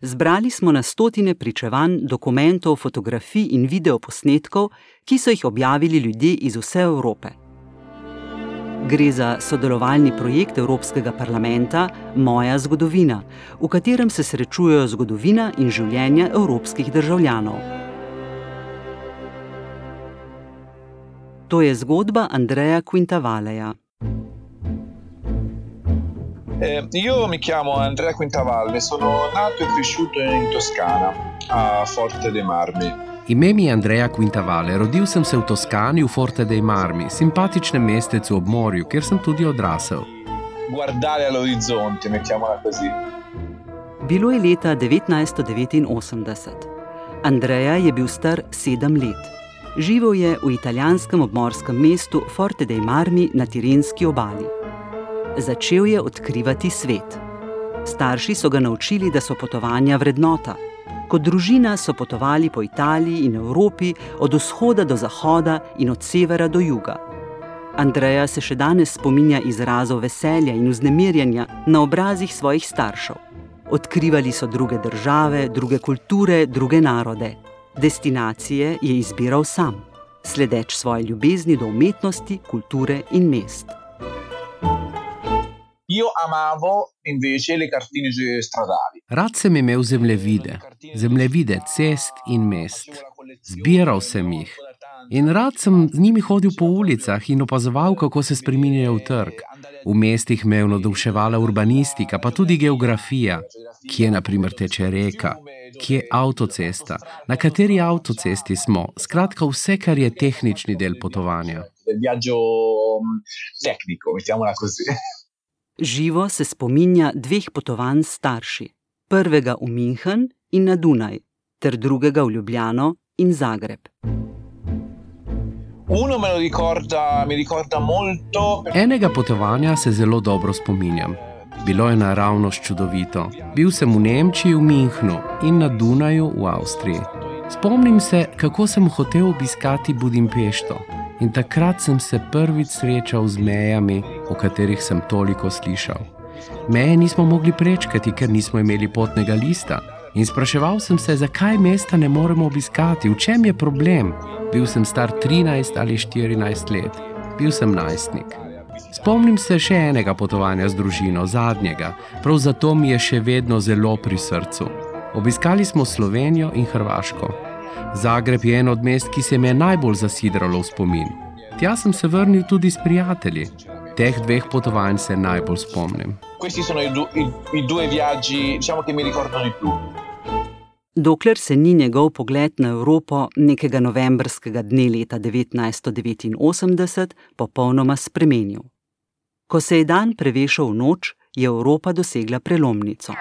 Zbrali smo na stotine pričevanj, dokumentov, fotografij in videoposnetkov, ki so jih objavili ljudje iz vse Evrope. Gre za sodelovalni projekt Evropskega parlamenta Moja zgodovina, v katerem se srečujejo zgodovina in življenje evropskih državljanov. To je zgodba Andreja Quintavaleja. Eh, io mi chiamo Andrea Quintavalle, sono nato e cresciuto in Toscana, a Forte dei Marmi. Ime mi je Andreja Quintavalle, rodil sem se v Toskani, v Forte dei Marmi, simpatičnem mestecu ob morju, kjer sem tudi odrasel. Guardare all'orizzonte, mettiamola così. Bilo je leta 1989. Andreja je bil star sedem let. Živel je v italijanskem obmorskem mestu Forte dei Marmi na Tirenski obali. Začel je odkrivati svet. Starši so ga naučili, da so potovanja vrednota. Kot družina so potovali po Italiji in Evropi, od vzhoda do zahoda in od severa do juga. Andreja se še danes spominja izrazov veselja in vznemirjanja na obrazih svojih staršev. Odkrivali so druge države, druge kulture, druge narode. Destinacije je izbiral sam, sledeč svoji ljubezni do umetnosti, kulture in mest. Io amavo invece le cartine stradali. Rad sem imel zemljevide, zemljevide cest in mest. Zbiral sem jih in rad sem z njimi hodil po ulicah in opazoval, kako se spreminjajo v trg. V mestih me je navduševala urbanistika, pa tudi geografija, kje naprimer teče reka, kje je avtocesta, na kateri avtocesti smo. Skratka, vse, kar je tehnični del potovanja. Del viaggio mm, tecnico, mettiamola così. Živo se spominja dveh potovanj s starši: prvega v München in na Dunaj, ter drugega v Ljubljano in Zagreb. Uno me lo ricorda, mi ricorda molto. Enega potovanja se zelo dobro spominjam. Bilo je naravnost čudovito. Bil sem v Nemčiji, v Münchnu in na Dunaju v Avstriji. Spomnim se, kako sem hotel obiskati Budimpešto. In takrat sem se prvič srečal z mejami, o katerih sem toliko slišal. Meje nismo mogli prečkati, ker nismo imeli potnega lista. In spraševal sem se, zakaj mesta ne moremo obiskati, v čem je problem. Bil sem star 13 ali 14 let, bil sem najstnik. Spomnim se še enega potovanja z družino, zadnjega, prav zato mi je še vedno zelo pri srcu. Obiskali smo Slovenijo in Hrvaško. Zagreb je eno od mest, ki se mi je najbolj zasidralo v spomin. Tja sem se vrnil tudi s prijatelji. Teh dveh potovanj se najbolj spomnim. Questi sono i, du- i- i due viaggi, diciamo, che mi ricordano di più. Dokler se ni njegov pogled na Evropo nekega novembrskega dne leta 1989 popolnoma spremenil. Ko se je dan prevešal v noč, je Evropa dosegla prelomnico.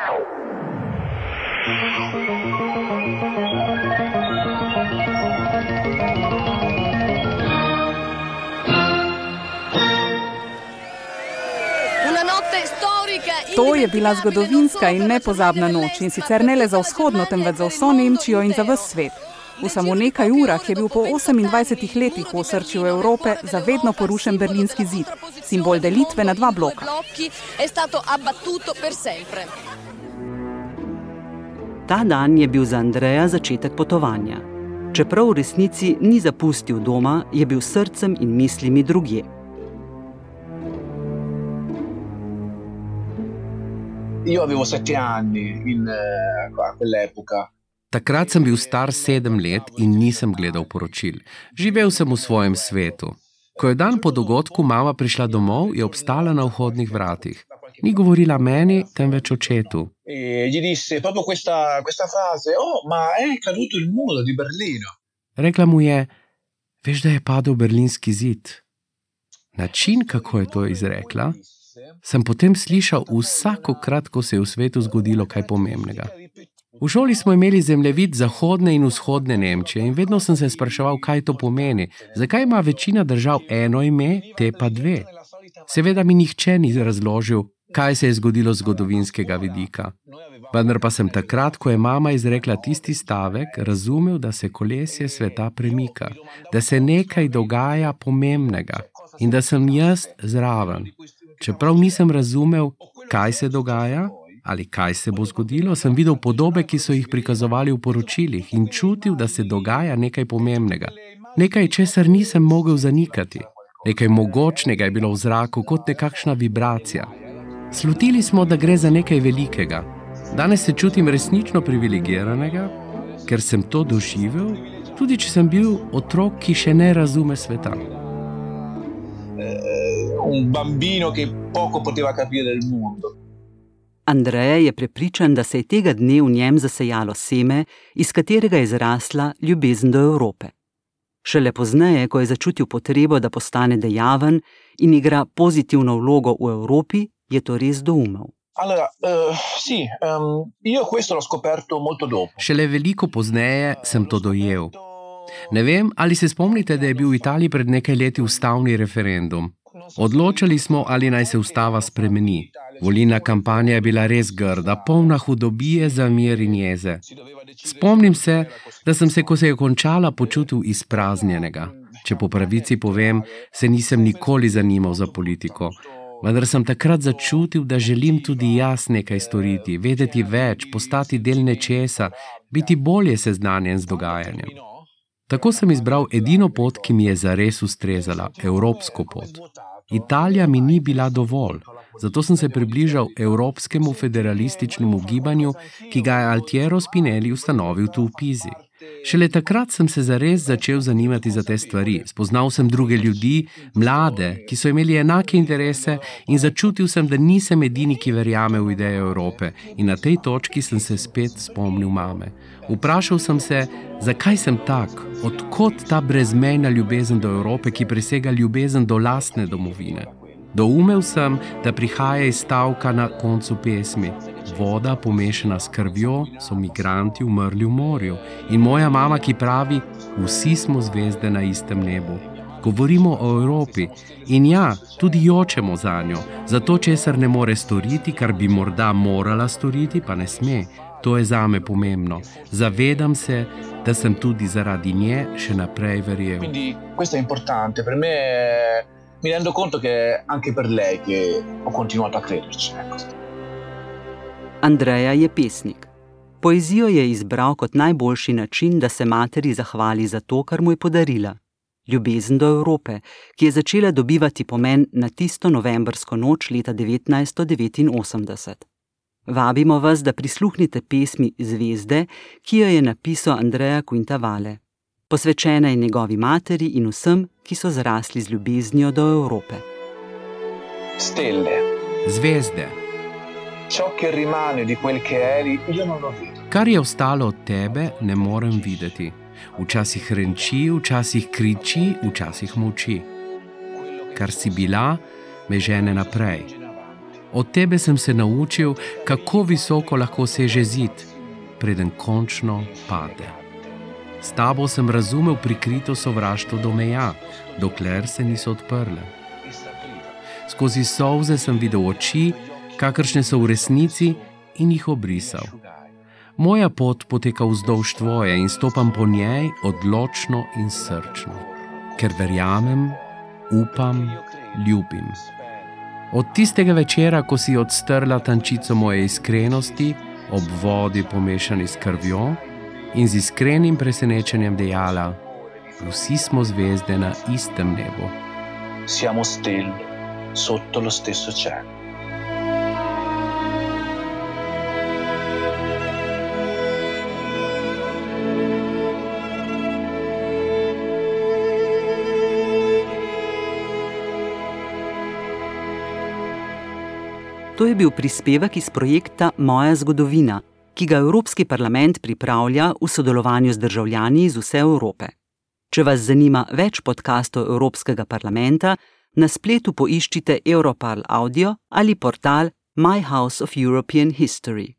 To je bila zgodovinska in nepozabna noč in sicer ne le za vzhodno, temveč za vso Nemčijo in za vse svet. V samo nekaj urah je bil po 28 letih v osrčju Evrope zavedno porušen berlinski zid, simbol delitve na dva bloka. Ta dan je bil za Andreja začetek potovanja. Čeprav v resnici ni zapustil doma, je bil srcem in mislimi drugje. Io avevo sette anni in, a quell'epoca. Takrat sem bil star sedem let in nisem gledal poročil. Živel sem v svojem svetu. Ko je dan po dogodku mama prišla domov, je obstala na vhodnih vratih. Ni govorila meni, temveč očetu. E Oh. Rekla mu je: Veš, da je padel berlinski zid. Način, kako je to izrekla, sem potem slišal vsakokrat, ko se je v svetu zgodilo kaj pomembnega. V šoli smo imeli zemljevid zahodne in vzhodne Nemčije in vedno sem se spraševal, kaj to pomeni, zakaj ima večina držav eno ime, te pa dve. Seveda mi nihče ni razložil, kaj se je zgodilo z zgodovinskega vidika. Vendar pa sem takrat, ko je mama izrekla tisti stavek, razumel, da se kolesje sveta premika, da se nekaj dogaja pomembnega in da sem jaz zraven. Čeprav nisem razumel, kaj se dogaja, ali kaj se bo zgodilo, sem videl podobe, ki so jih prikazovali v poročilih in čutil, da se dogaja nekaj pomembnega. Nekaj, česar nisem mogel zanikati. Nekaj mogočnega je bilo v zraku, kot nekakšna vibracija. Slutili smo, da gre za nekaj velikega. Danes se čutim resnično privilegiranega, ker sem to doživel, tudi če sem bil otrok, ki še ne razume sveta. Un bambino, ki poco poteva capire del mondo. Andreja je prepričan, da se je tega dne v njem zasejalo seme, iz katerega je zrasla ljubezen do Evrope. Šele pozneje, ko je začutil potrebo, da postane dejaven in igra pozitivno vlogo v Evropi, je to res doumel. Allora, uh, sì, um, io questo l'ho scoperto molto dopo. Šele veliko pozneje sem to dojel. Ne vem, ali se spomnite, da je bil v Italiji pred nekaj leti ustavni referendum. Odločili smo, ali naj se ustava spremeni. Volilna kampanja je bila res grda, polna hudobije za mir in jeze. Spomnim se, da sem se, ko se je končala, počutil izpraznjenega. Če po pravici povem, se nisem nikoli zanimal za politiko. Vendar sem takrat začutil, da želim tudi jaz nekaj storiti, vedeti več, postati del nečesa, biti bolje seznanjen z dogajanjem. Tako sem izbral edino pot, ki mi je zares ustrezala, evropsko pot. Italija mi ni bila dovolj, zato sem se približal Evropskemu federalističnemu gibanju, ki ga je Altiero Spinelli ustanovil tu v Pizi. Šele takrat sem se zares začel zanimati za te stvari. Spoznal sem druge ljudi, mlade, ki so imeli enake interese, in začutil sem, da nisem edini, ki verjame v idejo Evrope. In na tej točki sem se spet spomnil mame. Vprašal sem se, zakaj sem tak, odkot ta brezmejna ljubezen do Evrope, ki presega ljubezen do lastne domovine. Doumel sem, da prihaja iz stavka na koncu pesmi. Voda, pomešana s krvjo, so migranti umrli v morju. In moja mama, ki pravi: Vsi smo zvezde na istem nebu. Govorimo o Evropi in ja, tudi jočemo za njo, za to, česar ne more storiti, kar bi morda morala storiti, pa ne sme. To je za me pomembno. Zavedam se, da sem tudi zaradi nje še naprej verjel. Questo è importante per me. Mi rendo conto che anche per lei che ho continuato a crederci. Ecco. Andreja je pesnik. Poezijo je izbral kot najboljši način, da se materi zahvali za to, kar mu je podarila. Ljubezen do Evrope, ki je začela dobivati pomen na tisto novembrsko noč leta 1989. Vabimo vas, da prisluhnite pesmi Zvezde, ki jo je napisal Andreja Quintavale posvečena je njegovi materi in vsem, ki so zrasli z ljubeznijo do Evrope. Stelle. Zvezde. Kar je ostalo od tebe, ne morem videti. Včasih renči, včasih kriči, včasih moči. Kar si bila, me žene naprej. Od tebe sem se naučil, kako visoko lahko seže zid, preden končno pade. S tabo sem razumel prikrito sovraštvo do meja, dokler se niso odprle. Skozi solze sem videl oči, kakršne so v resnici, in jih obrisal. Moja pot poteka vzdolž tvoje in stopam po njej odločno in srčno, ker verjamem, upam, ljubim. Od tistega večera, ko si odstrla tančico moje iskrenosti, ob vodi pomešani s krvjo, in z iskrenim presenečenjem dejala: Vsi smo zvezde na istem nebu. Siamo stelle sotto lo stesso cielo. To je bil prispevek iz projekta Moja zgodovina, ki ga Evropski parlament pripravlja v sodelovanju z državljani iz vse Evrope. Če vas zanima več podkastov Evropskega parlamenta, na spletu poiščite Europarl Audio ali portal My House of European History.